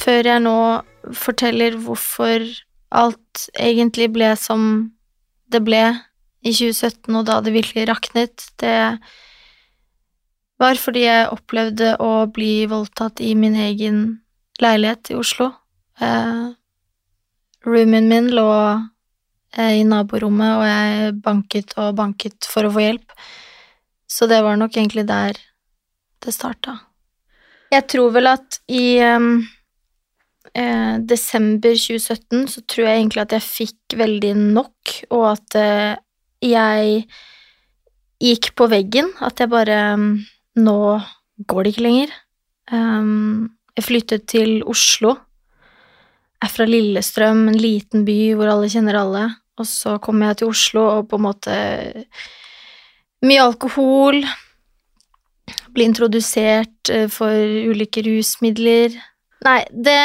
Før jeg nå forteller hvorfor alt egentlig ble som det ble i 2017, og da det virkelig raknet, det var fordi jeg opplevde å bli voldtatt i min egen leilighet i Oslo. Eh, roomien min lå eh, i naborommet, og jeg banket og banket for å få hjelp. Så det var nok egentlig der det starta. Jeg tror vel at i em, eh, desember 2017 så tror jeg egentlig at jeg fikk veldig nok, og at eh, jeg gikk på veggen. At jeg bare Nå går det ikke lenger. Um, jeg flyttet til Oslo. Jeg er fra Lillestrøm, en liten by hvor alle kjenner alle. Og så kommer jeg til Oslo og på en måte Mye alkohol. Bli introdusert eh, for ulike rusmidler. Nei, det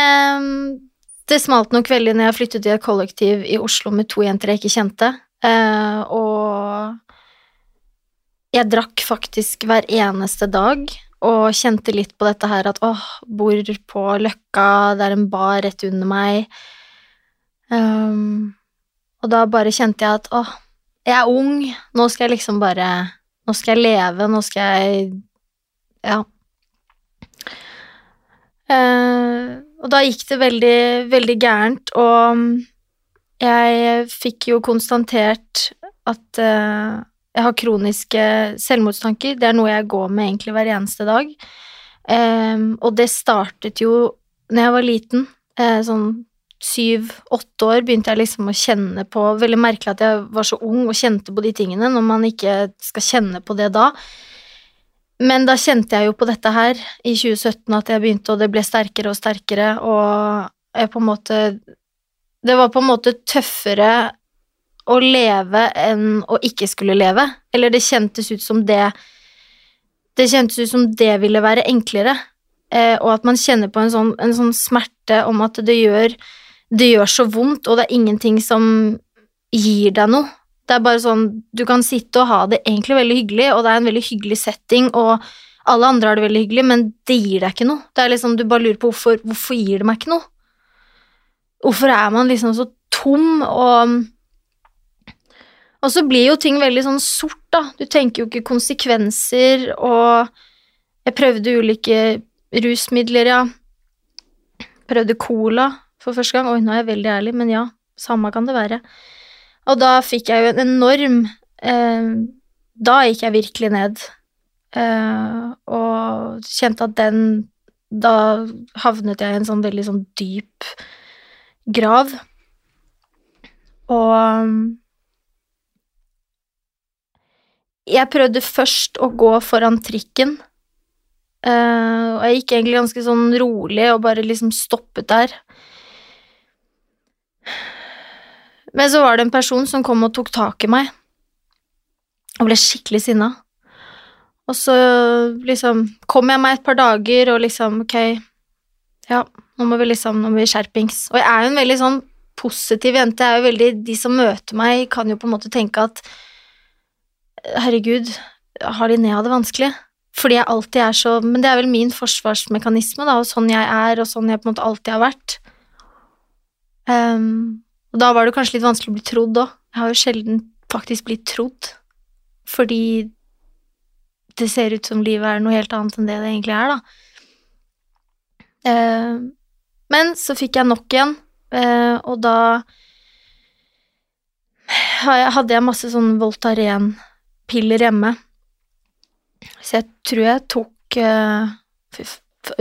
Det smalt nok veldig når jeg flyttet i et kollektiv i Oslo med to jenter jeg ikke kjente. Uh, og jeg drakk faktisk hver eneste dag og kjente litt på dette her at åh, bor på Løkka, det er en bar rett under meg. Um, og da bare kjente jeg at åh, jeg er ung, nå skal jeg liksom bare Nå skal jeg leve, nå skal jeg Ja. Eh, og da gikk det veldig, veldig gærent, og jeg fikk jo konstatert at eh, jeg har kroniske selvmordstanker. Det er noe jeg går med egentlig hver eneste dag. Eh, og det startet jo når jeg var liten. Eh, sånn syv-åtte år begynte jeg liksom å kjenne på Veldig merkelig at jeg var så ung og kjente på de tingene, når man ikke skal kjenne på det da. Men da kjente jeg jo på dette her i 2017 at jeg begynte, og det ble sterkere og sterkere, og jeg på en måte Det var på en måte tøffere å leve enn å ikke skulle leve. Eller det kjentes ut som det Det kjentes ut som det ville være enklere. Eh, og at man kjenner på en sånn, en sånn smerte om at det gjør Det gjør så vondt, og det er ingenting som gir deg noe. Det er bare sånn, du kan sitte og ha det egentlig veldig hyggelig, og det er en veldig hyggelig setting, og alle andre har det veldig hyggelig, men det gir deg ikke noe. Det er liksom, Du bare lurer på hvorfor, hvorfor gir det meg ikke noe? Hvorfor er man liksom så tom, og Og så blir jo ting veldig sånn sort, da. Du tenker jo ikke konsekvenser, og jeg prøvde ulike rusmidler, ja. Prøvde cola for første gang. Oi, nå er jeg veldig ærlig, men ja, samme kan det være. Og da fikk jeg jo en enorm eh, Da gikk jeg virkelig ned. Eh, og kjente at den Da havnet jeg i en sånn veldig sånn dyp grav. Og Jeg prøvde først å gå foran trikken. Eh, og jeg gikk egentlig ganske sånn rolig og bare liksom stoppet der. Men så var det en person som kom og tok tak i meg, og ble skikkelig sinna. Og så liksom kom jeg meg et par dager og liksom ok, ja, nå må vi liksom, nå må vi skjerpings. Og jeg er jo en veldig sånn positiv jente, jeg er jo veldig, de som møter meg kan jo på en måte tenke at herregud, har Linnea det vanskelig? Fordi jeg alltid er så Men det er vel min forsvarsmekanisme, da, og sånn jeg er, og sånn jeg på en måte alltid har vært. Ehm, og da var det kanskje litt vanskelig å bli trodd òg. Jeg har jo sjelden faktisk blitt trodd. Fordi det ser ut som livet er noe helt annet enn det det egentlig er, da. Eh, men så fikk jeg nok igjen, eh, og da hadde jeg masse sånn Voltaren-piller hjemme. Så jeg tror jeg tok eh, fy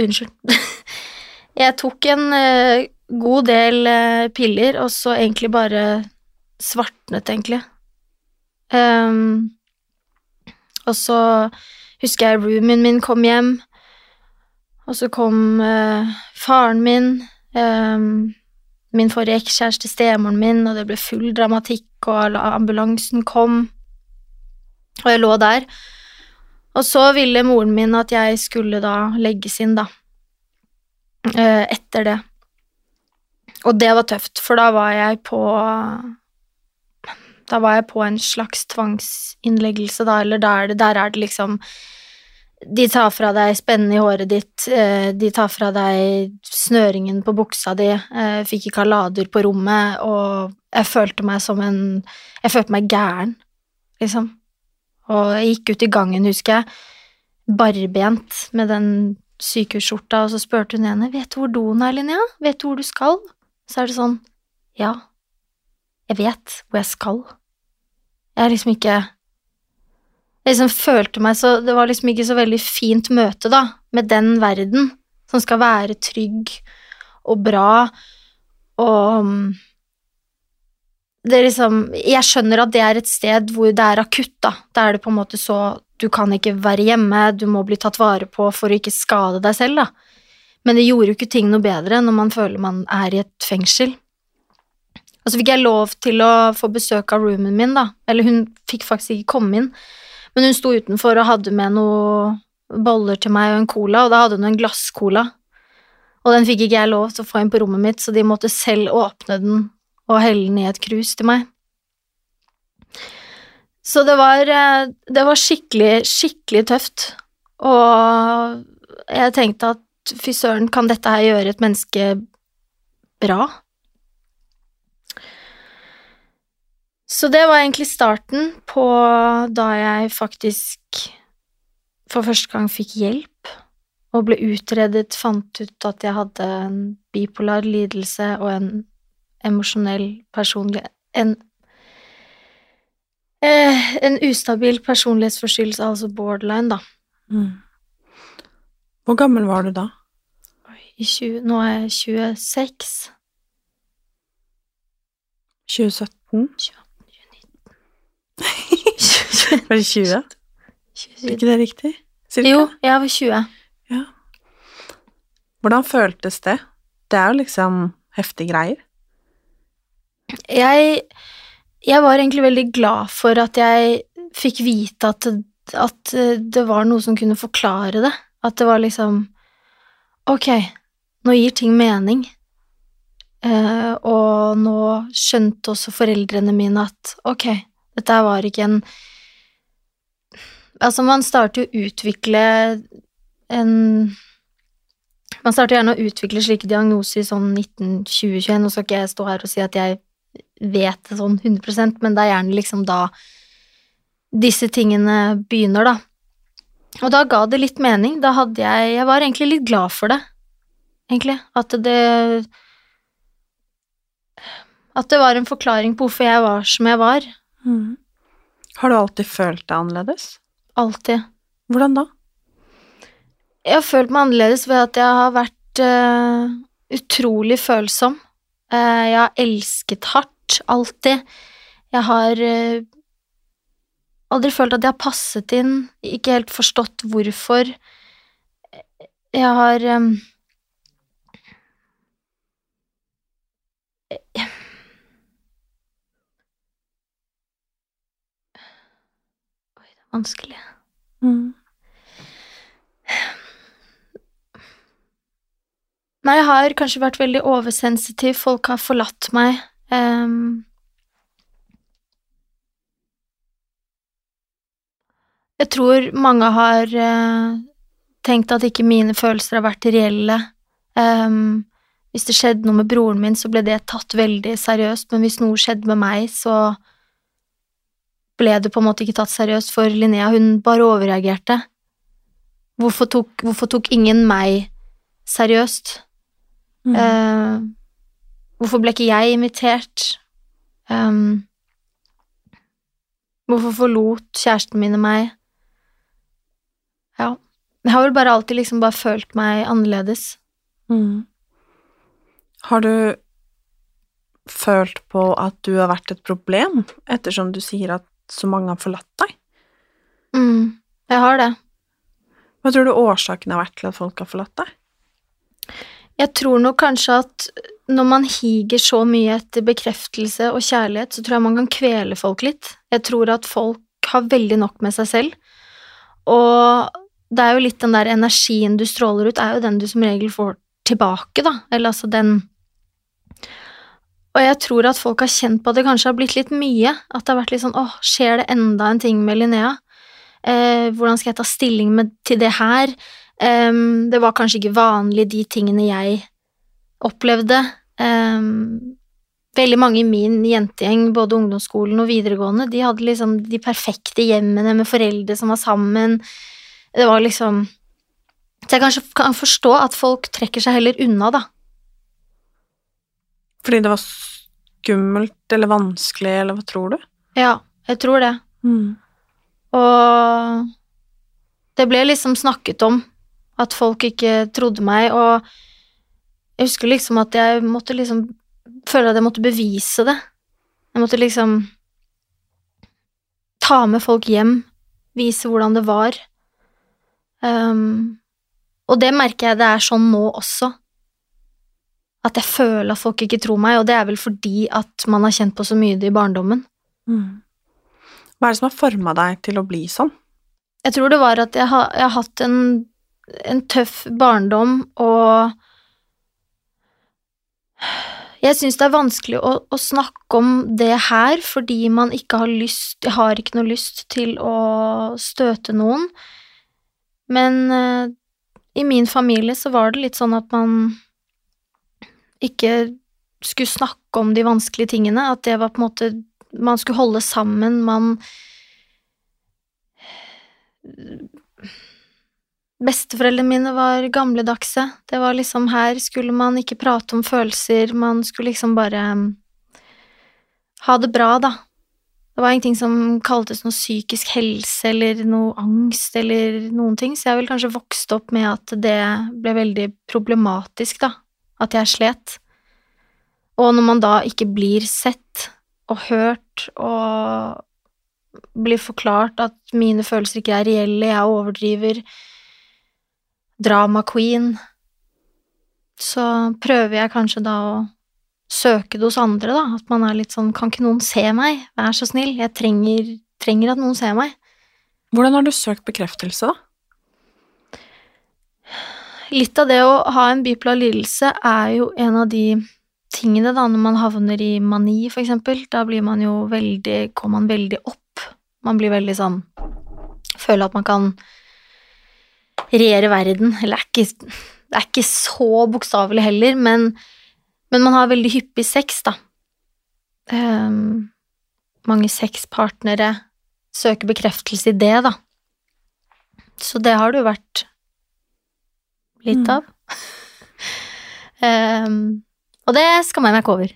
Unnskyld. jeg tok en god del eh, piller, og så egentlig bare svartnet, egentlig. Um, og så husker jeg roomien min kom hjem, og så kom uh, faren min, um, min forrige ekskjæreste, stemoren min, og det ble full dramatikk, og ambulansen kom, og jeg lå der. Og så ville moren min at jeg skulle da legges inn, da, Uh, etter det. Og det var tøft, for da var jeg på Da var jeg på en slags tvangsinnleggelse, da, eller der, er der er det liksom De tar fra deg spennen i håret ditt, eh, de tar fra deg snøringen på buksa di, jeg fikk ikke ha lader på rommet, og jeg følte meg som en Jeg følte meg gæren, liksom. Og jeg gikk ut i gangen, husker jeg, barbent med den sykehusskjorta, og så spurte hun ene, vet du hvor doen er, Linnea? Vet du hvor du skal? Så er det sånn, ja, jeg vet hvor jeg skal. Jeg liksom ikke Jeg liksom følte meg så Det var liksom ikke så veldig fint møte, da, med den verden som skal være trygg og bra, og det er liksom Jeg skjønner at det er et sted hvor det er akutt, da. Da er det på en måte så Du kan ikke være hjemme, du må bli tatt vare på for å ikke skade deg selv, da. Men det gjorde jo ikke ting noe bedre når man føler man er i et fengsel. Og så fikk jeg lov til å få besøk av roomien min, da. Eller hun fikk faktisk ikke komme inn, men hun sto utenfor og hadde med noe boller til meg og en cola, og da hadde hun en glasscola. Og den fikk ikke jeg lov til å få inn på rommet mitt, så de måtte selv åpne den og helle den i et krus til meg. Så det var, eh, det var skikkelig, skikkelig tøft, og jeg tenkte at fy søren, kan dette her gjøre et menneske bra? Så det var egentlig starten på da jeg faktisk for første gang fikk hjelp og ble utredet, fant ut at jeg hadde en bipolar lidelse og en emosjonell personlig En eh, en ustabil personlighetsforstyrrelse, altså borderline, da. Mm. Hvor gammel var du da? I 20, nå er jeg 26. 2017? Var det 20? Er ikke det riktig? Cirka? Jo, jeg var 20. Ja. Hvordan føltes det? Det er jo liksom heftige greier. Jeg, jeg var egentlig veldig glad for at jeg fikk vite at, at det var noe som kunne forklare det. At det var liksom Ok, nå gir ting mening. Eh, og nå skjønte også foreldrene mine at ok, dette var ikke en Altså, man starter jo å utvikle en Man starter gjerne å utvikle slike diagnoser i sånn 1920-21. Nå skal ikke jeg stå her og si at jeg vet det sånn 100% men det er gjerne liksom da disse tingene begynner, da. Og da ga det litt mening. Da hadde jeg Jeg var egentlig litt glad for det, egentlig. At det At det var en forklaring på hvorfor jeg var som jeg var. Mm. Har du alltid følt deg annerledes? Alltid. Hvordan da? Jeg har følt meg annerledes ved at jeg har vært uh, utrolig følsom. Uh, jeg har elsket hardt, alltid. Jeg har eh, aldri følt at jeg har passet inn, ikke helt forstått hvorfor. Jeg har um, Oi, det er vanskelig. Mm. Nei, jeg har kanskje vært veldig oversensitiv, folk har forlatt meg. ehm. Jeg tror mange har eh, tenkt at ikke mine følelser har vært reelle. Um, hvis det skjedde noe med broren min, så ble det tatt veldig seriøst, men hvis noe skjedde med meg, så ble det på en måte ikke tatt seriøst for Linnea. Hun bare overreagerte. Hvorfor tok, hvorfor tok ingen meg seriøst? Mm. Uh, hvorfor ble ikke jeg invitert? Um, hvorfor forlot kjæresten min meg? Ja. Jeg har vel bare alltid liksom bare følt meg annerledes. Mm. Har du følt på at du har vært et problem, ettersom du sier at så mange har forlatt deg? Mm, jeg har det. Hva tror du årsaken har vært til at folk har forlatt deg? Jeg tror nok kanskje at når man higer så mye etter bekreftelse og kjærlighet, så tror jeg man kan kvele folk litt. Jeg tror at folk har veldig nok med seg selv, og det er jo litt den der energien du stråler ut, er jo den du som regel får tilbake, da, eller altså den Og jeg tror at folk har kjent på at det kanskje har blitt litt mye, at det har vært litt sånn åh, skjer det enda en ting med Linnea? Eh, hvordan skal jeg ta stilling med, til det her? Em, det var kanskje ikke vanlig, de tingene jeg opplevde. Em, veldig mange i min jentegjeng, både ungdomsskolen og videregående, de hadde liksom de perfekte hjemmene med foreldre som var sammen. Det var liksom Så jeg kanskje kan forstå at folk trekker seg heller unna, da. Fordi det var skummelt eller vanskelig, eller hva tror du? Ja, jeg tror det. Mm. Og det ble liksom snakket om at folk ikke trodde meg, og jeg husker liksom at jeg måtte liksom føle at jeg måtte bevise det. Jeg måtte liksom ta med folk hjem, vise hvordan det var. Um, og det merker jeg det er sånn nå også. At jeg føler at folk ikke tror meg, og det er vel fordi at man har kjent på så mye det i barndommen. Mm. Hva er det som har forma deg til å bli sånn? Jeg tror det var at jeg har, jeg har hatt en, en tøff barndom, og jeg syns det er vanskelig å, å, snakke om det her, fordi man ikke har lyst Jeg har ikke noe lyst til å støte noen. Men uh, i min familie så var det litt sånn at man ikke skulle snakke om de vanskelige tingene, at det var på en måte Man skulle holde sammen, man Besteforeldrene mine var gamledagse. Det var liksom her skulle man ikke prate om følelser, man skulle liksom bare um, ha det bra, da. Det var ingenting som kaltes noe psykisk helse eller noe angst eller noen ting, så jeg vil kanskje vokst opp med at det ble veldig problematisk, da, at jeg slet. Og når man da ikke blir sett og hørt og blir forklart at mine følelser ikke er reelle, jeg overdriver, drama queen, så prøver jeg kanskje da å søke det hos andre, da, at man er litt sånn kan ikke noen se meg, vær så snill, jeg trenger, trenger at noen ser meg. Hvordan har du søkt bekreftelse, da? Litt av det å ha en bipolar lidelse er jo en av de tingene, da, når man havner i mani, for eksempel, da blir man jo veldig Kommer man veldig opp. Man blir veldig sånn Føler at man kan regjere verden. Eller er ikke, det er ikke så bokstavelig heller, men, men man har veldig hyppig sex, da. Um, mange sexpartnere søker bekreftelse i det, da. Så det har det jo vært litt av. um, og det skammer jeg meg ikke over.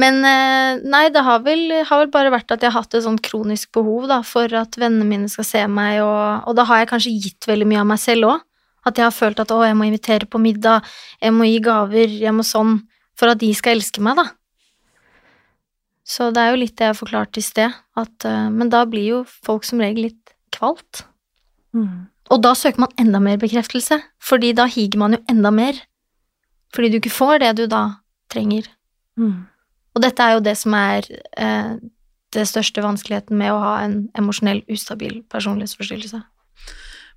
Men eh, nei, det har vel, har vel, bare vært at jeg har hatt et sånt kronisk behov da, for at vennene mine skal se meg, og, og da har jeg kanskje gitt veldig mye av meg selv òg. At jeg har følt at å, jeg må invitere på middag, jeg må gi gaver, jeg må sånn, for at de skal elske meg, da. Så det er jo litt det jeg har forklart i sted, at, uh, men da blir jo folk som regel litt kvalt. Mm. Og da søker man enda mer bekreftelse, fordi da higer man jo enda mer. Fordi du ikke får det du da trenger. Mm. Og dette er jo det som er uh, det største vanskeligheten med å ha en emosjonell ustabil personlighetsforstyrrelse.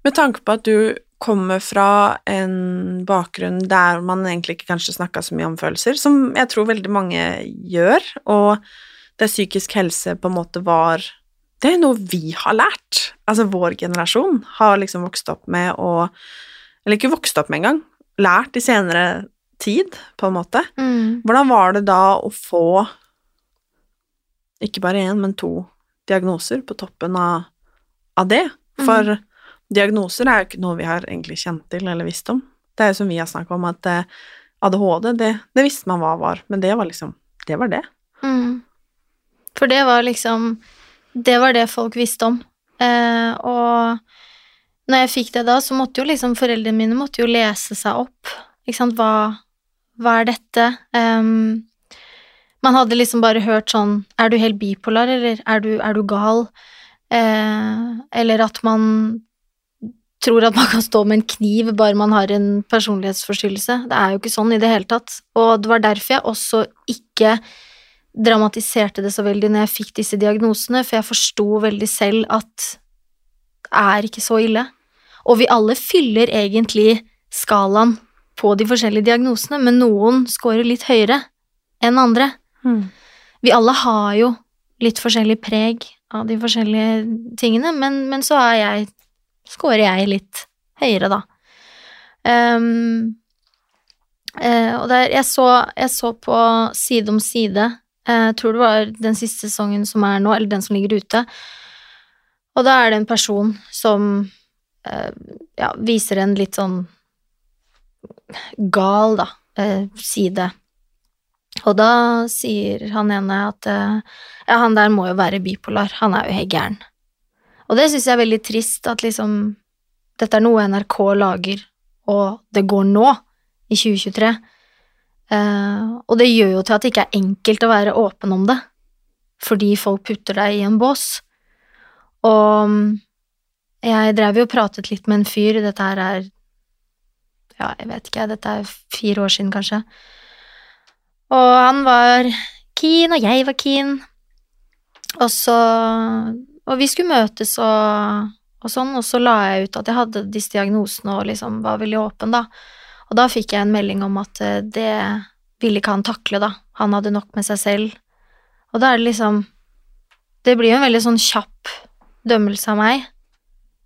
Med tanke på at du kommer fra en bakgrunn der man egentlig ikke kanskje snakka så mye om følelser, som jeg tror veldig mange gjør, og der psykisk helse på en måte var Det er noe vi har lært. Altså vår generasjon har liksom vokst opp med å Eller ikke vokst opp med engang, lært i senere tid, på en måte. Mm. Hvordan var det da å få ikke bare én, men to diagnoser på toppen av, av det. For diagnoser er jo ikke noe vi har egentlig kjent til eller visst om. Det er jo som vi har snakket om, at eh, ADHD, det, det visste man hva var, men det var liksom Det var det. Mm. For det var liksom Det var det folk visste om. Eh, og når jeg fikk det da, så måtte jo liksom foreldrene mine måtte jo lese seg opp. Ikke sant, hva, hva er dette? Um, man hadde liksom bare hørt sånn Er du helt bipolar, eller er du, er du gal? Eh, eller at man tror at man kan stå med en kniv bare man har en personlighetsforstyrrelse. Det er jo ikke sånn i det hele tatt. Og det var derfor jeg også ikke dramatiserte det så veldig når jeg fikk disse diagnosene, for jeg forsto veldig selv at det er ikke så ille. Og vi alle fyller egentlig skalaen på de forskjellige diagnosene, men noen scorer litt høyere enn andre. Vi alle har jo litt forskjellig preg av de forskjellige tingene, men, men så er jeg scorer jeg litt høyere, da. Um, uh, og der, jeg, så, jeg så på Side om side, eh, jeg tror det var den siste sesongen som er nå, eller den som ligger ute, og da er det en person som uh, ja, viser en litt sånn gal, da, uh, side. Og da sier han ene at ja, han der må jo være bipolar, han er jo helt gæren. Og det syns jeg er veldig trist, at liksom dette er noe NRK lager, og det går nå, i 2023. Eh, og det gjør jo til at det ikke er enkelt å være åpen om det, fordi folk putter deg i en bås. Og mm, jeg drev jo og pratet litt med en fyr, dette her er ja, jeg vet ikke, dette er fire år siden, kanskje. Og han var keen, og jeg var keen. Og så Og vi skulle møtes og, og sånn, og så la jeg ut at jeg hadde disse diagnosene og liksom var veldig åpen, da. Og da fikk jeg en melding om at eh, det ville ikke han takle, da. Han hadde nok med seg selv. Og da er det liksom Det blir jo en veldig sånn kjapp dømmelse av meg.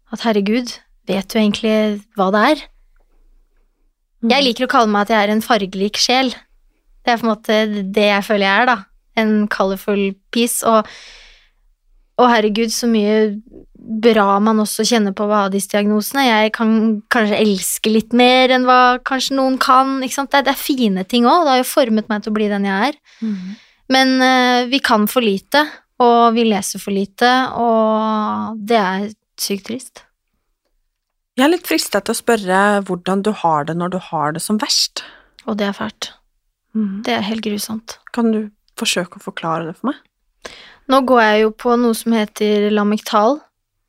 At herregud, vet du egentlig hva det er? Jeg liker å kalle meg at jeg er en fargerik sjel. Det er på en måte det jeg føler jeg er, da. En colorful piece. Og, og herregud, så mye bra man også kjenner på ved å ha disse diagnosene. Jeg kan kanskje elske litt mer enn hva kanskje noen kan. Ikke sant? Det, er, det er fine ting òg. Det har jo formet meg til å bli den jeg er. Men uh, vi kan for lite, og vi leser for lite, og det er sykt trist. Jeg er litt frista til å spørre hvordan du har det når du har det som verst. Og det er fælt. Det er helt grusomt. Kan du forsøke å forklare det for meg? Nå går jeg jo på noe som heter Lamictal,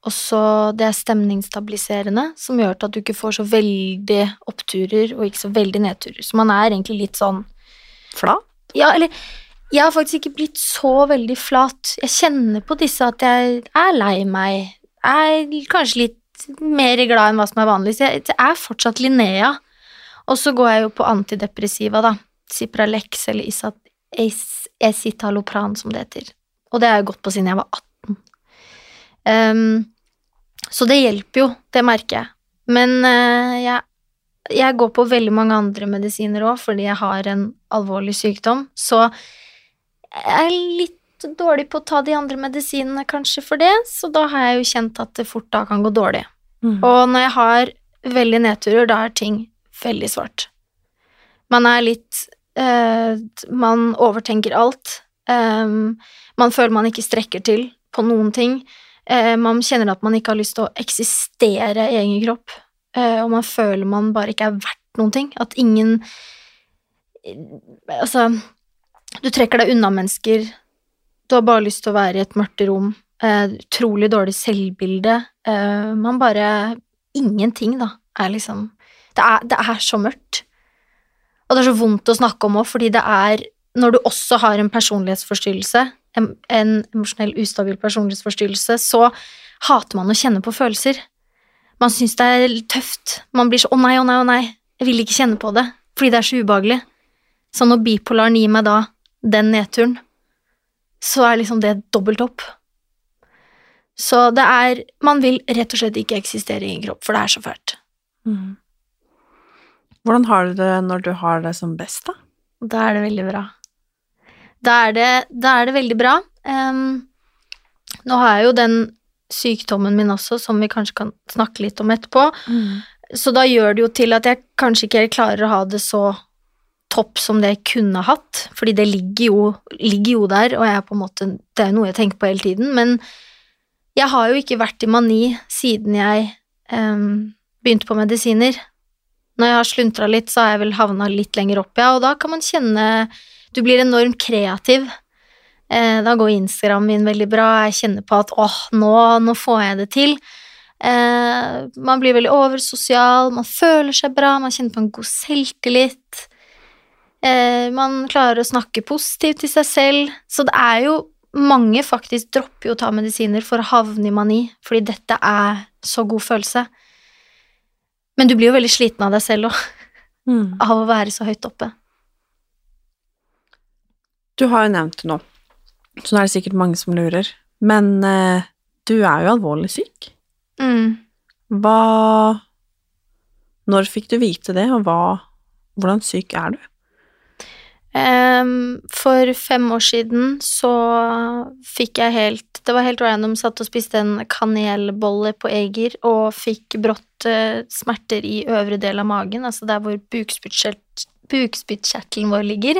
og så det er stemningsstabiliserende, som gjør at du ikke får så veldig oppturer og ikke så veldig nedturer. Så man er egentlig litt sånn Flat? Ja, eller jeg har faktisk ikke blitt så veldig flat. Jeg kjenner på disse at jeg er lei meg, Jeg er kanskje litt mer glad enn hva som er vanlig, så jeg, er fortsatt Linnea. Og så går jeg jo på antidepressiva, da. Cipralex eller Isat, Is- Escitalopran, som det heter. Og det har jeg gått på siden jeg var 18. Um, så det hjelper jo, det merker jeg. Men uh, jeg, jeg går på veldig mange andre medisiner òg, fordi jeg har en alvorlig sykdom. Så jeg er litt dårlig på å ta de andre medisinene kanskje for det, så da har jeg jo kjent at det fort da kan gå dårlig. Og når jeg har veldig nedturer, da er ting veldig svart. Man er litt eh, Man overtenker alt. Ehm, man føler man ikke strekker til på noen ting. Uh, man kjenner at man ikke har lyst til å eksistere i egen kropp. Uh, og man føler man bare ikke er verdt noen ting. At ingen Altså, du trekker deg unna mennesker. Du har bare lyst til å være i et mørkt rom. Uh, utrolig dårlig selvbilde. Eh, man bare Ingenting, da, er liksom det er, det er så mørkt. Og det er så vondt å snakke om òg, fordi det er Når du også har en personlighetsforstyrrelse, en, en emosjonell ustabil personlighetsforstyrrelse, så hater man å kjenne på følelser. Man syns det er tøft. Man blir så 'å nei, å nei, å nei', jeg vil ikke kjenne på det, fordi det er så ubehagelig. Så når bipolaren gir meg da den nedturen, så er liksom det dobbelt opp. Så det er Man vil rett og slett ikke eksistere i egen kropp, for det er så fælt. Hvordan har du det når du har det som best, da? Da er det veldig bra. Da er det, da er det veldig bra. Um, Nå har jeg jo den sykdommen min også, som vi kanskje kan snakke litt om etterpå. Så da gjør det jo til at jeg kanskje ikke klarer å ha det så topp som det jeg kunne hatt, fordi det ligger jo, ligger jo der, og jeg er på en måte, det er jo noe jeg tenker på hele tiden, men jeg har jo ikke vært i mani siden jeg um, begynte på medisiner. Når jeg har sluntra litt, så har jeg vel havna litt lenger opp, ja, og da kan man kjenne Du blir enormt kreativ. Eh, da går Instagram min veldig bra, jeg kjenner på at åh, nå, nå får jeg det til. Eh, man blir veldig oversosial, man føler seg bra, man kjenner på en god selvtillit. Eh, man klarer å snakke positivt til seg selv. Så det er jo mange faktisk dropper jo å ta medisiner for å havne i mani, fordi dette er så god følelse. Men du blir jo veldig sliten av deg selv òg, Mm. av å være så høyt oppe. Du har jo nevnt det nå, så nå er det sikkert mange som lurer. Men eh, du er jo alvorlig syk. Mm. Hva Når fikk du vite det, og hva Hvordan syk er du? Um, for fem år siden så fikk jeg helt Det var helt random, satt og spiste en kanelbolle på Eger og fikk brått uh, smerter i øvre del av magen, altså der hvor bukspyttkjertelen vår ligger.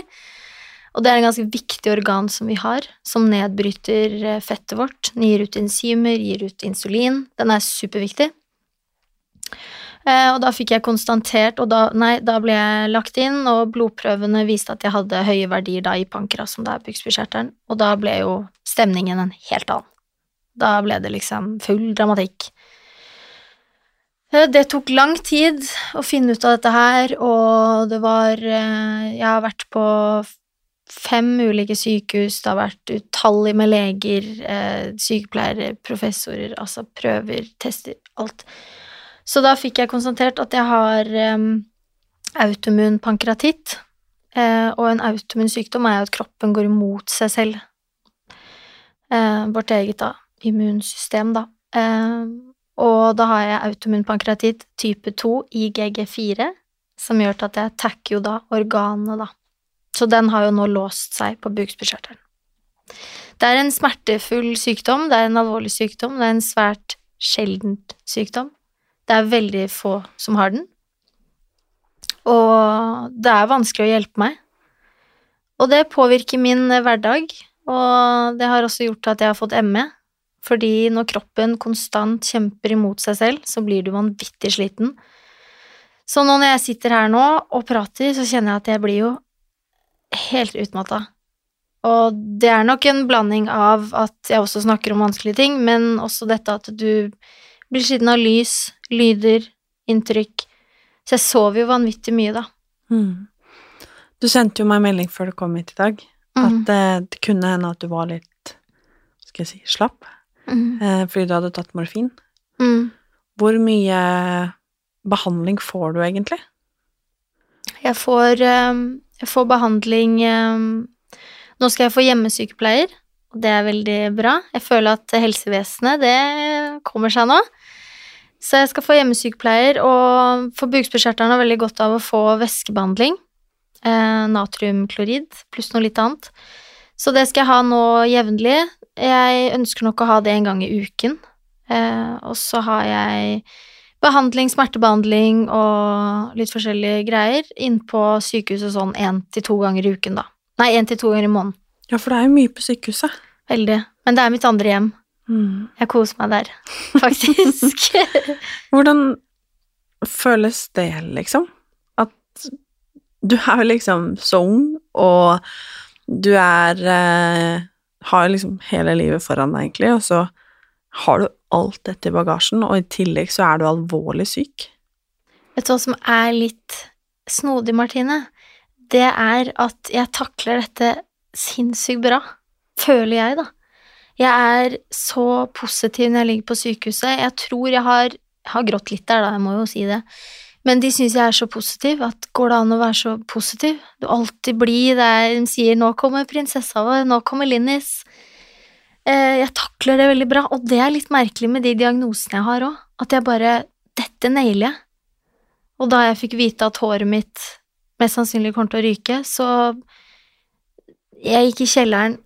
Og det er en ganske viktig organ som vi har, som nedbryter eh, fettet vårt, den gir ut enzymer, gir ut insulin. Den er superviktig. Eh, og da fikk jeg konstatert, og da, nei, da ble jeg lagt inn, og blodprøvene viste at jeg hadde høye verdier da i pankras, som det er bukspyttkjertelen, og da ble jo stemningen en helt annen. Da ble det liksom full dramatikk. Eh, Det tok lang tid å finne ut av dette her, og det var Jeg har vært på fem ulike sykehus, det har vært utallig med leger, eh, sykepleiere, professorer, altså prøver, tester, alt. Så da fikk jeg konstatert at jeg har um, autoimmun pankratitt. Eh, og en autoimmun sykdom er jo at kroppen går imot seg selv. Eh, vårt eget da, immunsystem, da. Eh, og da har jeg autoimmun pankratitt type 2 IgG4, som gjør at jeg takker jo da organene, da. Så den har jo nå låst seg på bukspyttkjertelen. Det er en smertefull sykdom, det er en alvorlig sykdom, det er en svært sjeldent sykdom. Det er veldig få som har den. Og det er vanskelig å hjelpe meg. Og det påvirker min hverdag, og det har også gjort at jeg har fått ME. Fordi når kroppen konstant kjemper imot seg selv, så blir du vanvittig sliten. Så nå når jeg sitter her nå og prater, så kjenner jeg at jeg blir jo helt utmatta. Og det er nok en blanding av at jeg også snakker om vanskelige ting, men også dette at du blir sliten av lys, lyder, inntrykk. Så jeg sover jo vanvittig mye, da. Mm. Du sendte jo meg melding før du kom hit i dag, Mhm. at eh, det kunne hende at du var litt hva skal jeg si, slapp, mm. eh, fordi du hadde tatt morfin. Mm. Hvor mye behandling får du egentlig? Jeg får, ehm, jeg får behandling ehm, Nå skal jeg få hjemmesykepleier, og det er veldig bra. Jeg føler at helsevesenet, det kommer seg nå. Så jeg skal få hjemmesykepleier, og for bukspyttkjertelen har veldig godt av å få væskebehandling. Eh, natriumklorid pluss noe litt annet. Så det skal jeg ha nå jevnlig. Jeg ønsker nok å ha det en gang i uken. Eh, og så har jeg behandling, smertebehandling og litt forskjellige greier inn på sykehuset sånn én til to ganger i uken, da. Nei, én til to ganger i måneden. Ja, for det er jo mye på sykehuset. Veldig. Men det er mitt andre hjem. Mm. Jeg koser meg der, faktisk. Hvordan føles det, liksom? At du er jo liksom så ung, og du er eh, Har liksom hele livet foran deg, egentlig, og så har du alt dette i bagasjen, og i tillegg så er du alvorlig syk. Vet du hva som er litt snodig, Martine? Det er at jeg takler dette sinnssykt bra. Føler jeg, da. Jeg er så positiv når jeg ligger på sykehuset. Jeg tror jeg har har grått litt der, da, jeg må jo si det. Men de syns jeg er så positiv. At går det an å være så positiv? Du alltid blid. der er- De sier 'nå kommer prinsessa vår', 'nå kommer Linnis'. Eh, jeg takler det veldig bra, og det er litt merkelig med de diagnosene jeg har òg. At jeg bare Dette nailer jeg. Og da jeg fikk vite at håret mitt mest sannsynlig kommer til å ryke, så Jeg gikk i kjelleren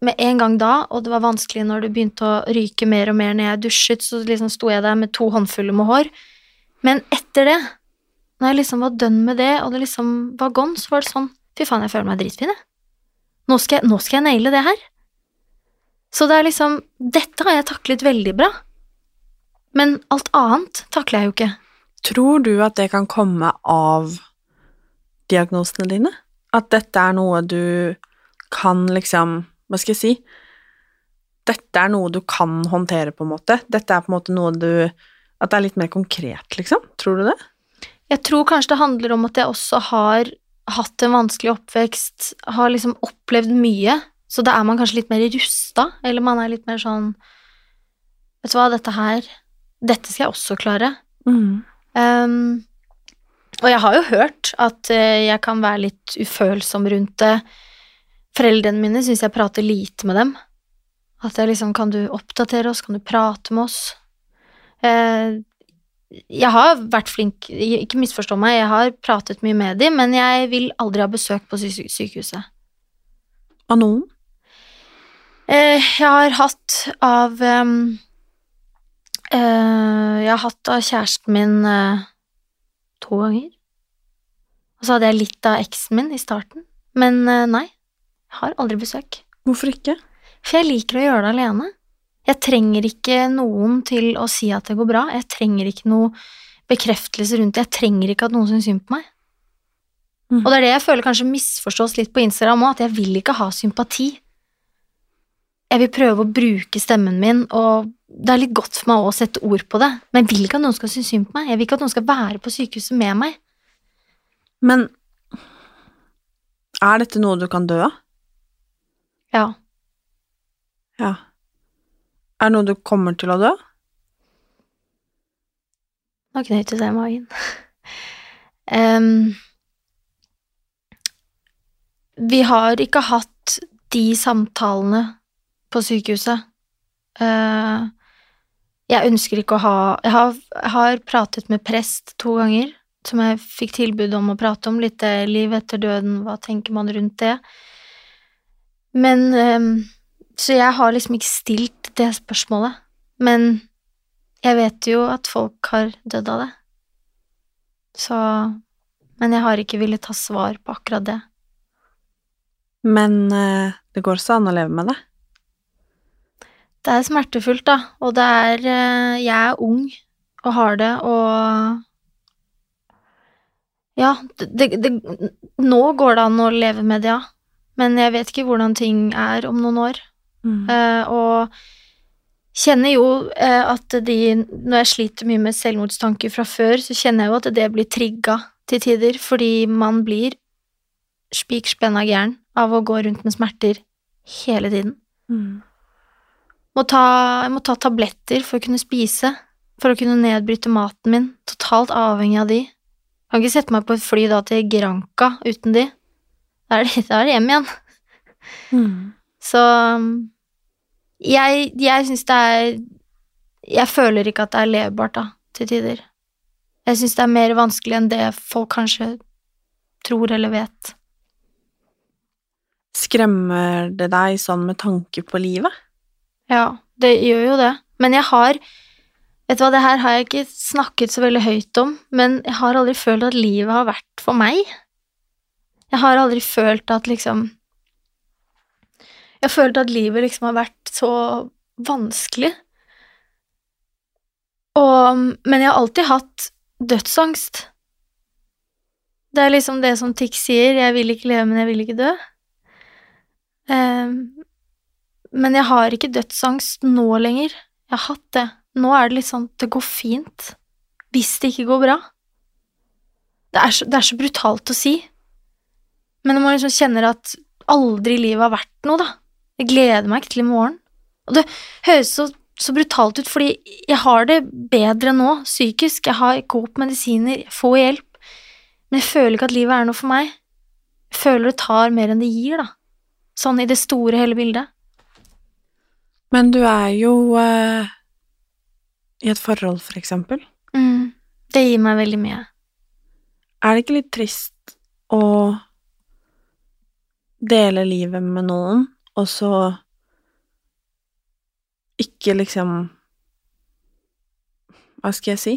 med en gang da, og det var vanskelig når det begynte å ryke mer og mer når jeg dusjet, så liksom sto jeg der med to håndfuller med hår. Men etter det, når jeg liksom var dønn med det, og det liksom var gone, så var det sånn Fy faen, jeg føler meg dritfin, jeg. Nå skal jeg, nå naile det her. Så det er liksom Dette har jeg taklet veldig bra. Men alt annet takler jeg jo ikke. Tror du at det kan komme av diagnosene dine? At dette er noe du kan liksom Hva skal jeg si? Dette er noe du kan håndtere, på en måte. Dette er på en måte noe du At det er litt mer konkret, liksom? Tror du det? Jeg tror kanskje det handler om at jeg også har hatt en vanskelig oppvekst, har liksom opplevd mye, så da er man kanskje litt mer rusta, eller man er litt mer sånn Vet du hva, dette her Dette skal jeg også klare. Mm. Um, og jeg har jo hørt at eh, jeg kan være litt ufølsom rundt det. Foreldrene mine syns jeg prater lite med dem. At jeg liksom Kan du oppdatere oss? Kan du prate med oss? Eh, jeg har vært flink Ikke misforstå meg, jeg har pratet mye med dem, men jeg vil aldri ha besøk på sykehuset. Av noen? Eh, jeg har hatt av eh, Jeg har hatt av kjæresten min eh, to ganger. Og så hadde jeg litt av eksen min i starten. Men nei, jeg har aldri besøk. Hvorfor ikke? For jeg liker å gjøre det alene. Jeg trenger ikke noen til å si at det går bra. Jeg trenger ikke noe bekreftelse rundt det. Jeg trenger ikke at noen syns synd på meg. Mm. Og det er det jeg føler kanskje misforstås litt på Instagram òg, at jeg vil ikke ha sympati. Jeg vil prøve å bruke stemmen min, og det er litt godt for meg å sette ord på det, men jeg vil ikke at noen skal synes synd på meg. Jeg vil ikke at noen skal være på sykehuset med meg. Men er dette noe du kan dø av? Ja. Ja. Er det noe du kommer til å dø? Nå knøt det seg i magen. um, vi har ikke hatt de samtalene på sykehuset. Eh, jeg ønsker ikke å ha jeg har, pratet med prest to ganger, som jeg fikk tilbud om å prate om. Litt eh, liv etter døden, hva tenker man rundt det? Men em, Så jeg har liksom ikke stilt det spørsmålet. Men jeg vet jo at folk har dødd av det. Så Men jeg har ikke villet ta svar på akkurat det. Men eh, det går også an å leve med det. Det er smertefullt, da, og det er eh, Jeg er ung og har det, og Ja, det, det, Nå går det an å leve med det, ja, men jeg vet ikke hvordan ting er om noen år. Eh, og kjenner jo uh, at de Når jeg sliter mye med selvmordstanker fra før, så kjenner jeg jo at det blir trigga til tider, fordi man blir spik spenna gæren av å gå rundt med smerter hele tiden. Mm. Må ta, jeg må ta tabletter for å kunne spise, for å kunne nedbryte maten min, totalt avhengig av de. Kan ikke sette meg på et fly da til Granca uten de. Da er det, da er det hjem igjen. Mm. Så jeg, jeg syns det er Jeg føler ikke at det er levbart, da, til tider. Jeg syns det er mer vanskelig enn det folk kanskje tror eller vet. Skremmer det deg sånn med tanke på livet? Ja, det gjør jo det. Men jeg har Vet du hva, det her har jeg ikke snakket så veldig høyt om, men jeg har aldri følt at livet har vært for meg. Jeg har aldri følt at liksom Jeg har følt at livet liksom har vært så vanskelig. Og Men jeg har alltid hatt dødsangst. Det er liksom det som Tix sier, jeg vil ikke leve, men jeg vil ikke dø. Ehm, men jeg har ikke dødsangst nå lenger. Jeg har hatt det. Nå er det litt sånn det går fint. Hvis det ikke går bra. Det er så, det er så brutalt å si. Men når man liksom kjenner at aldri i livet har vært noe, da. Jeg gleder meg ikke til i morgen. Og det høres så, så brutalt ut, fordi jeg har det bedre nå, psykisk. Jeg har går på medisiner, får hjelp. Men jeg føler ikke at livet er noe for meg. Jeg føler det tar mer enn det gir, da. Sånn i det store, hele bildet. Men du er jo eh, i et forhold, for eksempel. Mm. Det gir meg veldig mye. Er det ikke litt trist å dele livet med noen, og så ikke liksom Hva skal jeg si?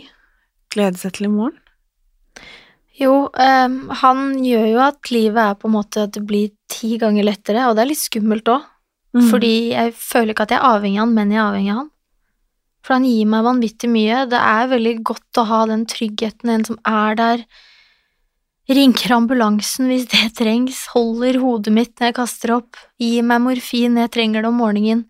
Glede seg til i morgen? Jo, um, han gjør jo at livet er på en måte at det blir ti ganger lettere, og det er litt skummelt òg. Mm. Fordi jeg føler ikke at jeg er avhengig av han, men jeg er avhengig av han. For han gir meg vanvittig mye. Det er veldig godt å ha den tryggheten, en som er der. Ringer ambulansen hvis det trengs, holder hodet mitt når jeg kaster opp, gir meg morfin når jeg trenger det om morgenen.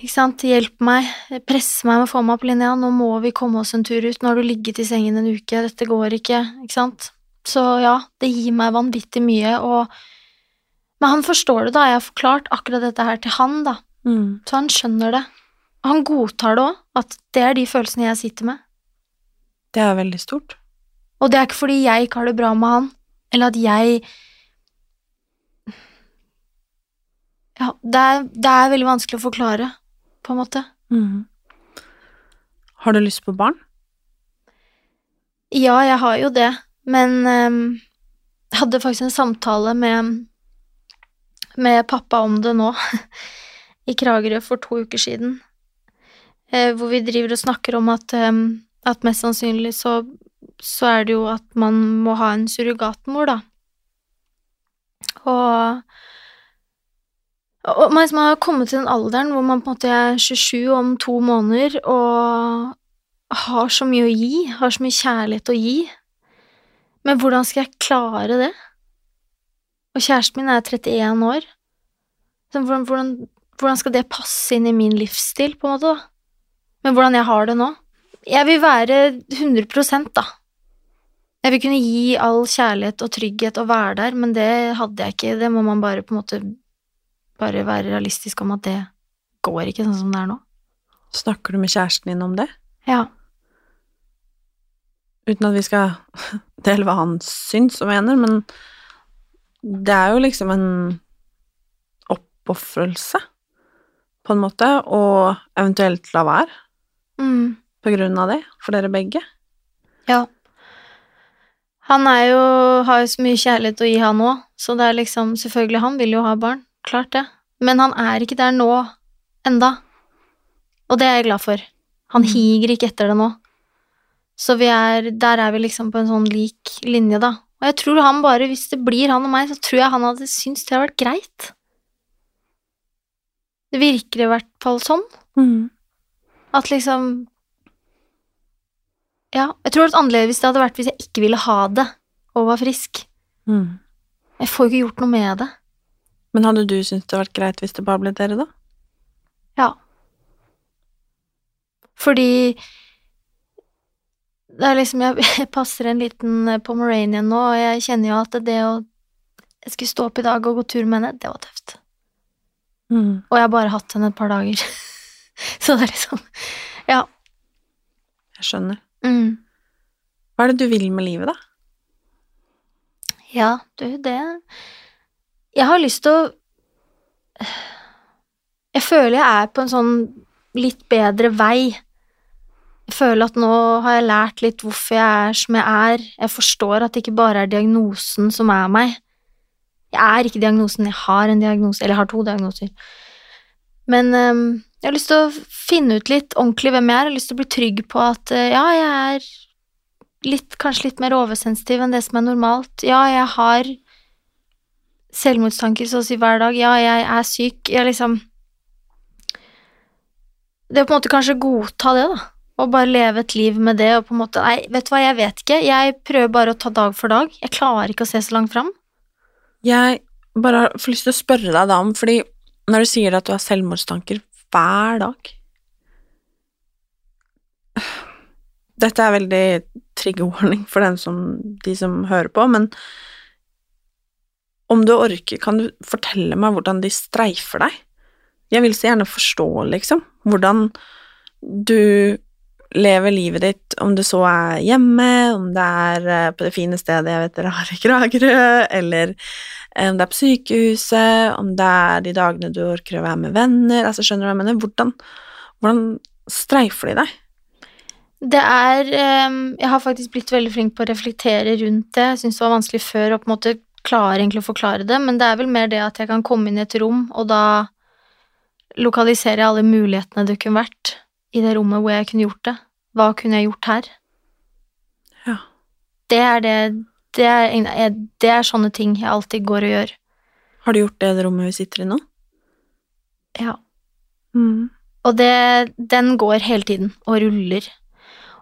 Ikke sant, hjelp meg, presse meg med å få meg opp linja, nå må vi komme oss en tur ut, nå har du ligget i sengen en uke, dette går ikke, ikke sant. Så ja, det gir meg vanvittig mye, og Men han forstår det, da, jeg har forklart akkurat dette her til han, da, Mm. så han skjønner det. Og han godtar det òg, at det er de følelsene jeg sitter med. Det er veldig stort. Og det er ikke fordi jeg ikke har det bra med han, eller at jeg Ja, det er, det er veldig vanskelig å forklare, på en måte. Mm. Har du lyst på barn? Ja, jeg har jo det, men um, jeg hadde faktisk en samtale med, med pappa om det nå, i Kragerø for to uker siden, eh, hvor vi driver og snakker om at, ehm, at mest sannsynlig så, så er det jo at man må ha en surrogatmor, da. Og, og man liksom har kommet til den alderen hvor man på en måte er 27 om to måneder og har så mye å gi, har så mye kjærlighet å gi. Men hvordan skal jeg klare det? Og kjæresten min er 31 år. Så hvordan, hvordan, hvordan skal det passe inn i min livsstil, på en måte, da? Men hvordan jeg har det nå? Jeg vil være 100% da. Jeg vil kunne gi all kjærlighet og trygghet og være der, men det hadde jeg ikke. Det må man bare på en måte bare være realistisk om at det går ikke sånn som det er nå. Snakker du med kjæresten din om det? Ja. Uten at vi skal dele hva han syns og mener, men det er jo liksom en oppofrelse, på en måte, og eventuelt la være Mm. på grunn av det, for dere begge. Ja. Han er jo, har jo så mye kjærlighet å gi, han òg, så det er liksom Selvfølgelig, han vil jo ha barn, klart det, men han er ikke der nå enda, og det er jeg glad for. Han higer ikke etter det nå. Så vi er, der er vi liksom på en sånn lik linje, da. Og jeg tror han bare, hvis det blir han og meg, så tror jeg han hadde syntes det hadde vært greit. Det virker i hvert fall sånn. At liksom Ja, jeg tror det vært annerledes hvis det hadde vært hvis jeg ikke ville ha det og var frisk. Mm. Jeg får jo ikke gjort noe med det. Men hadde du syntes det hadde vært greit hvis det bare ble dere, da? Ja. Fordi det er liksom Jeg, jeg passer en liten eh, pomeranian nå, og jeg kjenner jo at det å Jeg skulle stå opp i dag og gå tur med henne, det var tøft. Mm. Og jeg har bare hatt henne et par dager. Så det er liksom Ja. Jeg skjønner. Mm. Hva er det du vil med livet, da? Ja, du, det Jeg har lyst til å Jeg føler jeg er på en sånn litt bedre vei. Føler at nå har jeg lært litt hvorfor jeg er som jeg er. Jeg forstår at det ikke bare er diagnosen som er meg. Jeg er ikke diagnosen, jeg har en diagnose, eller jeg har to diagnoser. Men um, jeg har lyst til å finne ut litt ordentlig hvem jeg er. Jeg har lyst til å bli trygg på at uh, ja, jeg er litt, kanskje litt mer oversensitiv enn det som er normalt. Ja, jeg har selvmordstanker så å si hver dag. Ja, jeg er syk. Jeg liksom Det er på en måte kanskje godta det, da. Og bare leve et liv med det, og på en måte Nei, vet du hva, jeg vet ikke. Jeg prøver bare å ta dag for dag. Jeg klarer ikke å se så langt fram. Jeg bare får lyst til å spørre deg da om, fordi når du sier at du har selvmordstanker hver dag Dette er veldig triggerwarning for som, de som hører på, men om du orker, kan du fortelle meg hvordan de streifer deg? Jeg vil så gjerne forstå, liksom, hvordan du lever livet ditt, om du så er hjemme, om det er eh, på det fine stedet jeg vet dere har i Kragerø, eller eh, om det er på sykehuset, om det er de dagene du orker å være med venner, altså skjønner du hva jeg mener? Hvordan, hvordan streifer de deg? Det er øhm, Jeg har faktisk blitt veldig flink på å reflektere rundt det. Jeg syns det var vanskelig før å på en måte klare egentlig å forklare det, men det er vel mer det at jeg kan komme inn i et rom, og da lokaliserer jeg alle mulighetene det kunne vært i det rommet hvor jeg kunne gjort det. Hva kunne jeg gjort her? Ja. Det er det Det er, det er sånne ting jeg alltid går og gjør. Har du gjort det i det rommet vi sitter i nå? Ja. Og det, den går hele tiden og ruller.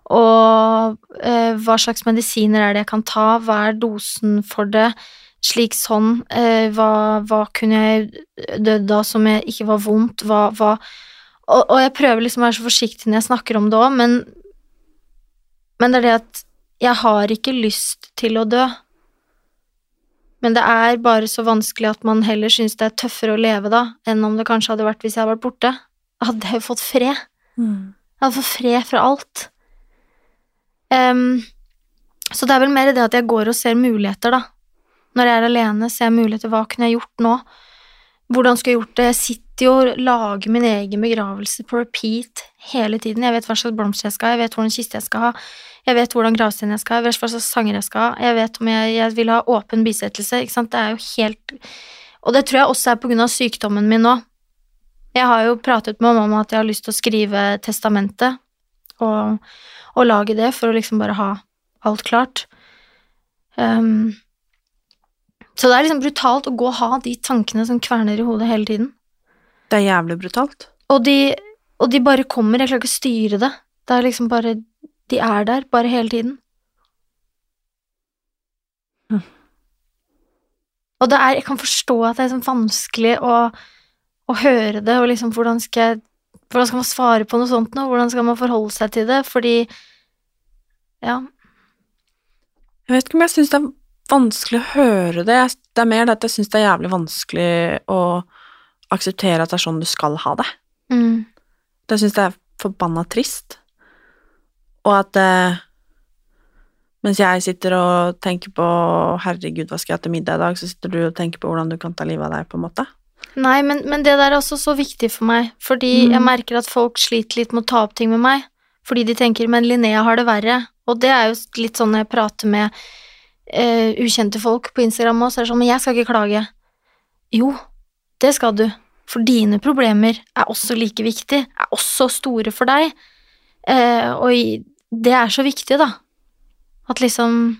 Og eh, hva slags medisiner er det jeg kan ta? Hva er dosen for det? Slik sånn. Eh, hva, hva kunne jeg dødd av som jeg ikke var vondt? Hva, hva og, og jeg prøver liksom å være så forsiktig når jeg snakker om det òg, men, men det er det at jeg har ikke lyst til å dø. Men det er bare så vanskelig at man heller syns det er tøffere å leve da, enn om det kanskje hadde vært hvis jeg hadde vært borte. Da hadde jeg jo fått fred. Jeg hadde fått fred fra alt. Um, så det er vel mer det at jeg går og ser muligheter, da. Når jeg er alene, ser jeg muligheter. Hva kunne jeg gjort nå? Hvordan skulle jeg gjort det? Jeg sitter jo og lager min egen begravelse på repeat hele tiden. Jeg vet hva slags blomster jeg skal ha, jeg vet hvordan kiste jeg skal ha, jeg vet hvordan gravstein jeg skal ha, jeg vet hva slags sanger jeg skal ha, jeg vet om jeg, jeg vil ha åpen bisettelse, ikke sant. Det er jo helt Og det tror jeg også er på grunn av sykdommen min nå. Jeg har jo pratet med mamma om at jeg har lyst til å skrive testamentet og, og lage det for å liksom bare ha alt klart. Ehm, så det er liksom brutalt å gå og ha de tankene som kverner i hodet hele tiden. Det er jævlig brutalt. Og de, og de bare kommer, jeg klarer ikke å styre det. Det er liksom bare De er der, bare hele tiden. Mm. Og det er Jeg kan forstå at det er sånn vanskelig å, å høre det, og liksom hvordan skal jeg Hvordan skal man svare på noe sånt nå? Hvordan skal man forholde seg til det? Fordi Ja. Jeg vet ikke om jeg syns det er vanskelig å høre det. Det er mer det at jeg syns det er jævlig vanskelig å akseptere at det er sånn du skal ha det. Mm. Det syns jeg er forbanna trist. Og at eh, mens jeg sitter og tenker på 'herregud, hva skal jeg ha til middag i dag', så sitter du og tenker på hvordan du kan ta livet av deg, på en måte. Nei, men, men det der er også så viktig for meg, fordi Mm. jeg merker at folk sliter litt med å ta opp ting med meg, fordi de tenker 'men Linnea har det verre', og det er jo litt sånn jeg prater med eh, ukjente folk på Instagram også, så er det sånn 'men jeg skal ikke klage'. Jo, det skal du, for dine problemer er også like viktige, er også store for deg, Uh, og det er så viktig, da. At liksom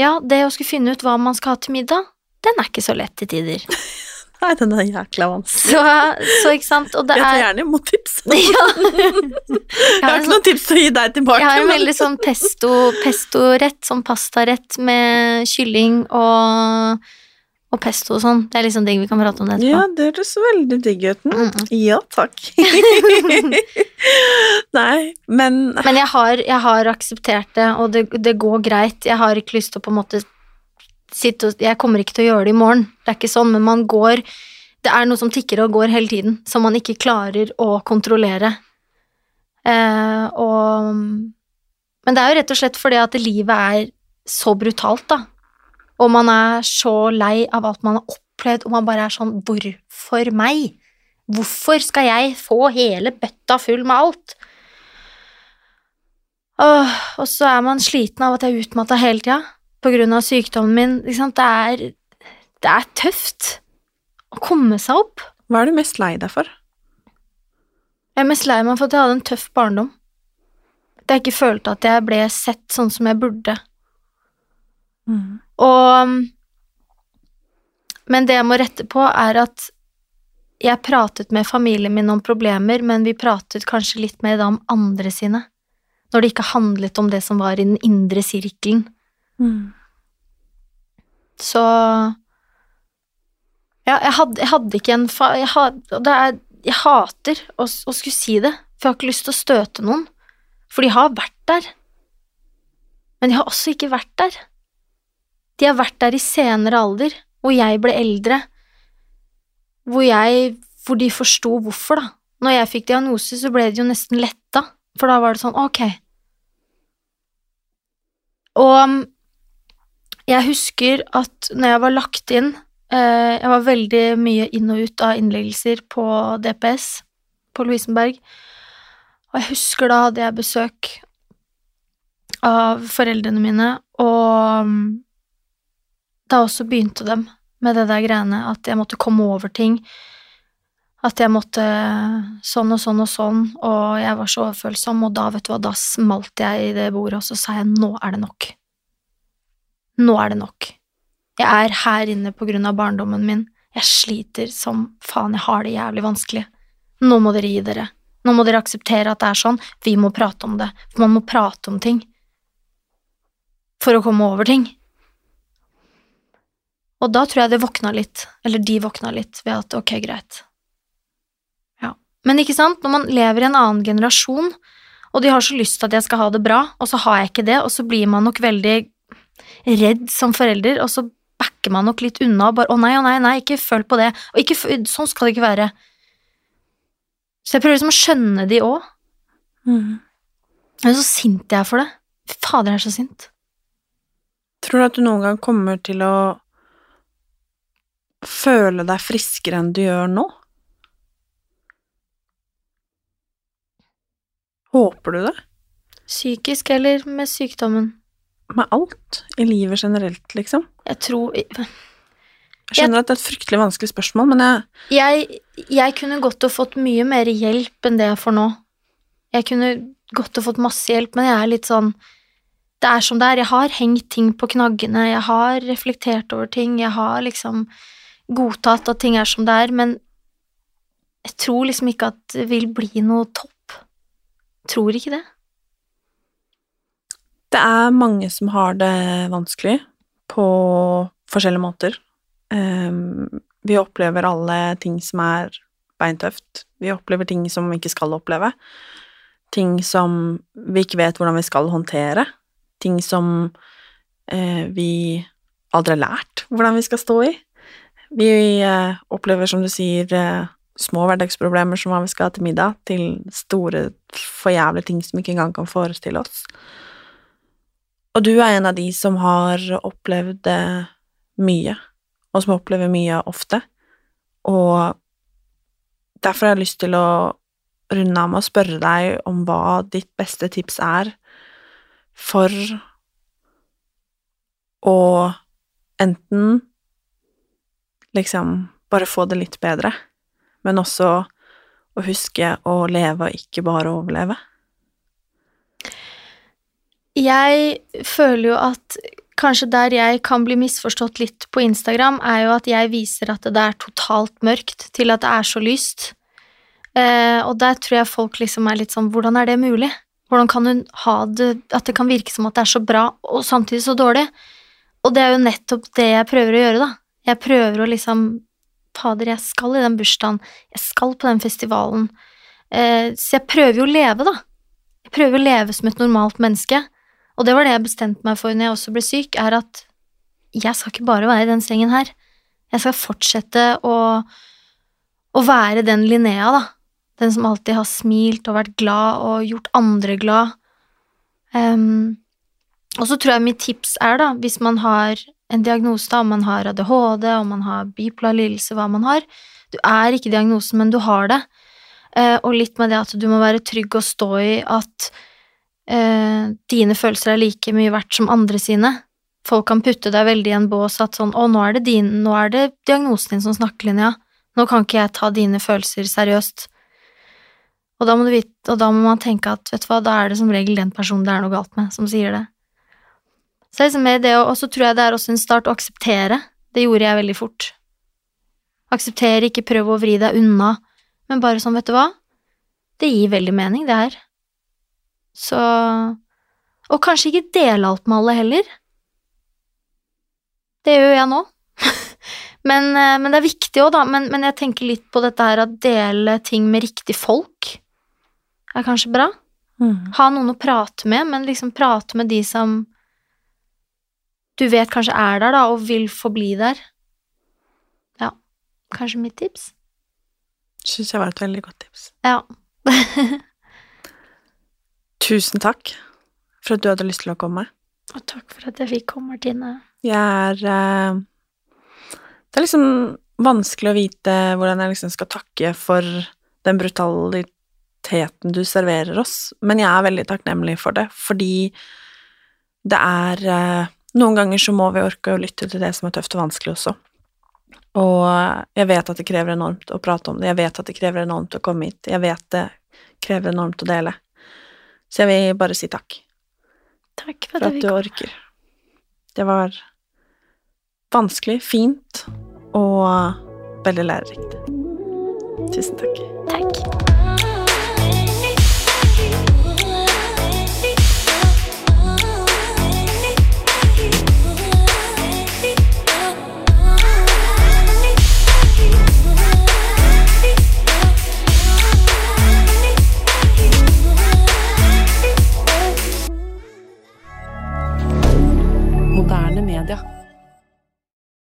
Ja, det å skulle finne ut hva man skal ha til middag, den er ikke så lett til tider. Nei, den er jækla vanskelig. Så, så ikke sant, og det Jeg tar er gjerne imot tips. ja. Jeg har ikke noen tips å gi deg tilbake. Jeg har en men- veldig sånn pesto, pestorett, sånn pastarett med kylling og, og pesto og sånn. Det er liksom digg. vi kan prate om det Ja, etterpå. det høres veldig digg ut. Mm. Mm. Ja, takk. Nei, men Men jeg har, jeg har akseptert det, og det, det går greit. Jeg har ikke lyst til å på en måte sitte og Jeg kommer ikke til å gjøre det i morgen, det er ikke sånn, men man går Det er noe som tikker og går hele tiden, som man ikke klarer å kontrollere. Eh, og Men det er jo rett og slett fordi at livet er så brutalt, da. Og man er så lei av alt man har opplevd, og man bare er sånn Hvorfor meg? Hvorfor skal jeg få hele bøtta full med alt? Åh, og så er man sliten av at jeg er utmatta hele tida på grunn av sykdommen min. Sant? Det er, det er tøft å komme seg opp. hva er du mest lei deg for? Jeg er mest lei meg for at jeg hadde en tøff barndom. At jeg ikke følte at jeg ble sett sånn som jeg burde. Og Men det jeg må rette på, er at jeg pratet med familien min om problemer, men vi pratet kanskje litt mer da om andre sine. Når det ikke handlet om det som var i den indre sirkelen. Så Ja, jeg hadde, jeg hadde ikke en fa... Jeg, had, er, jeg hater å, å skulle si det, for jeg har ikke lyst til å støte noen. For de har vært der. Men de har også ikke vært der. De har vært der i senere alder, hvor jeg ble eldre, hvor jeg Hvor de forsto hvorfor, da. Når jeg fikk diagnose, så ble de jo nesten letta, for da var det sånn, ok. Og um, jeg husker at når jeg var lagt inn eh, Jeg var veldig mye inn og ut av innleggelser på DPS på Lovisenberg, og jeg husker da hadde jeg besøk av foreldrene mine, og um, da også begynte dem med det der greiene at jeg måtte komme over ting. At jeg måtte sånn og sånn og sånn, og jeg var så overfølsom, og da, vet du hva, da smalt jeg i det bordet, og så sa jeg nå er det nok. Nå er det nok. Jeg er her inne på grunn av barndommen min. Jeg sliter som faen, jeg har det jævlig vanskelig. Nå må dere gi dere. Nå må dere akseptere at det er sånn. Vi må prate om det. For man må prate om ting. For å komme over ting. Og da tror jeg det våkna litt, eller de våkna litt, ved at ok, greit. Ja. Men ikke sant, når man lever i en annen generasjon, og de har så lyst til at jeg skal ha det bra, og så har jeg ikke det, og så blir man nok veldig redd som forelder, og så backer man nok litt unna og bare 'Å nei, å nei, nei, ikke følg på det', og ikke, sånn skal det ikke være. Så jeg prøver liksom å skjønne de òg. Mm. Er så sint jeg er for det. Fy fader, jeg er så sint. Tror du at du noen gang kommer til å føle deg friskere enn du gjør nå? Håper du det? Psykisk eller med sykdommen? Med alt i livet generelt, liksom? Jeg tror Jeg skjønner at det er et fryktelig vanskelig spørsmål, men jeg jeg, jeg kunne godt ha fått mye mer hjelp enn det jeg får nå. Jeg kunne godt ha fått masse hjelp, men jeg er litt sånn Det er som det er. Jeg har hengt ting på knaggene, jeg har reflektert over ting, jeg har liksom godtatt at ting er som det er, men jeg tror liksom ikke at det vil bli noe topp. Tror ikke det. Det er mange som har det vanskelig på forskjellige måter. Ehm, vi opplever alle ting som er beintøft. Vi opplever ting som vi ikke skal oppleve. Ting som vi ikke vet hvordan vi skal håndtere. Ting som eh, vi aldri har lært hvordan vi skal stå i. Vi eh, opplever, som du sier, eh, små hverdagsproblemer som hva vi skal ha til middag, til store, forjævlige ting som vi ikke engang kan forestille oss. Og du er en av de som har opplevd eh, mye, og som opplever mye ofte, og derfor har jeg lyst til å runde av med å spørre deg om hva ditt beste tips er for å enten liksom bare få det litt bedre, men også å huske å leve og ikke bare overleve. Jeg føler jo at kanskje der jeg kan bli misforstått litt på Instagram, er jo at jeg viser at det er totalt mørkt, til at det er så lyst. Eh, og der tror jeg folk liksom er litt sånn Hvordan er det mulig? Hvordan kan hun ha det At det kan virke som at det er så bra, og samtidig så dårlig? Og det er jo nettopp det jeg prøver å gjøre, da. Jeg prøver å liksom Fader, jeg skal i den bursdagen, jeg skal på den festivalen. Eh, så jeg prøver jo å leve, da. Jeg prøver å leve som et normalt menneske. Og det var det jeg bestemte meg for når jeg også ble syk, er at jeg skal ikke bare være i den sengen her. Jeg skal fortsette å, å være den Linnea, da. Den som alltid har smilt og vært glad og gjort andre glad. Um, og så tror jeg mitt tips er, da, hvis man har en diagnose, da, om man har ADHD, om man har bipolar lidelse, hva man har Du er ikke diagnosen, men du har det. Uh, og litt med det at du må være trygg og stå i at uh, dine følelser er like mye verdt som andre sine. Folk kan putte deg veldig i en bås at sånn Å, nå er det din, nå er det diagnosen din som snakker, Linnea. Nå kan ikke jeg ta dine følelser seriøst. Og da, må vite, og da må man tenke at vet du hva, da er det som regel den personen det er noe galt med, som sier det. Så liksom det, og så tror jeg det er også en start å akseptere. Det gjorde jeg veldig fort. Akseptere, ikke prøve å vri deg unna, men bare sånn, vet du hva, det gir veldig mening, det her. Så Og kanskje ikke dele alt med alle heller. Det gjør jeg nå. men, men, det er viktig òg, da. Men, men, jeg tenker litt på dette her at dele ting med riktig folk er kanskje bra. Mm. Ha noen å prate med, men liksom prate med de som du vet kanskje er der, da, og vil forbli der. Ja, kanskje mitt tips. Syns jeg var et veldig godt tips. Ja. Tusen takk for at du hadde lyst til å komme. Og takk for at jeg fikk komme, Martine. Jeg er eh, Det er liksom vanskelig å vite hvordan jeg liksom skal takke for den brutaliteten du serverer oss, men jeg er veldig takknemlig for det, fordi det er eh, Noen ganger så må vi orke å lytte til det som er tøft og vanskelig også. Og jeg vet at det krever enormt å prate om det, jeg vet at det krever enormt å komme hit, jeg vet det krever enormt å dele. Så jeg vil bare si takk Takk for at du orker. Det var vanskelig, fint og veldig lærerikt. Tusen takk. Takk. rien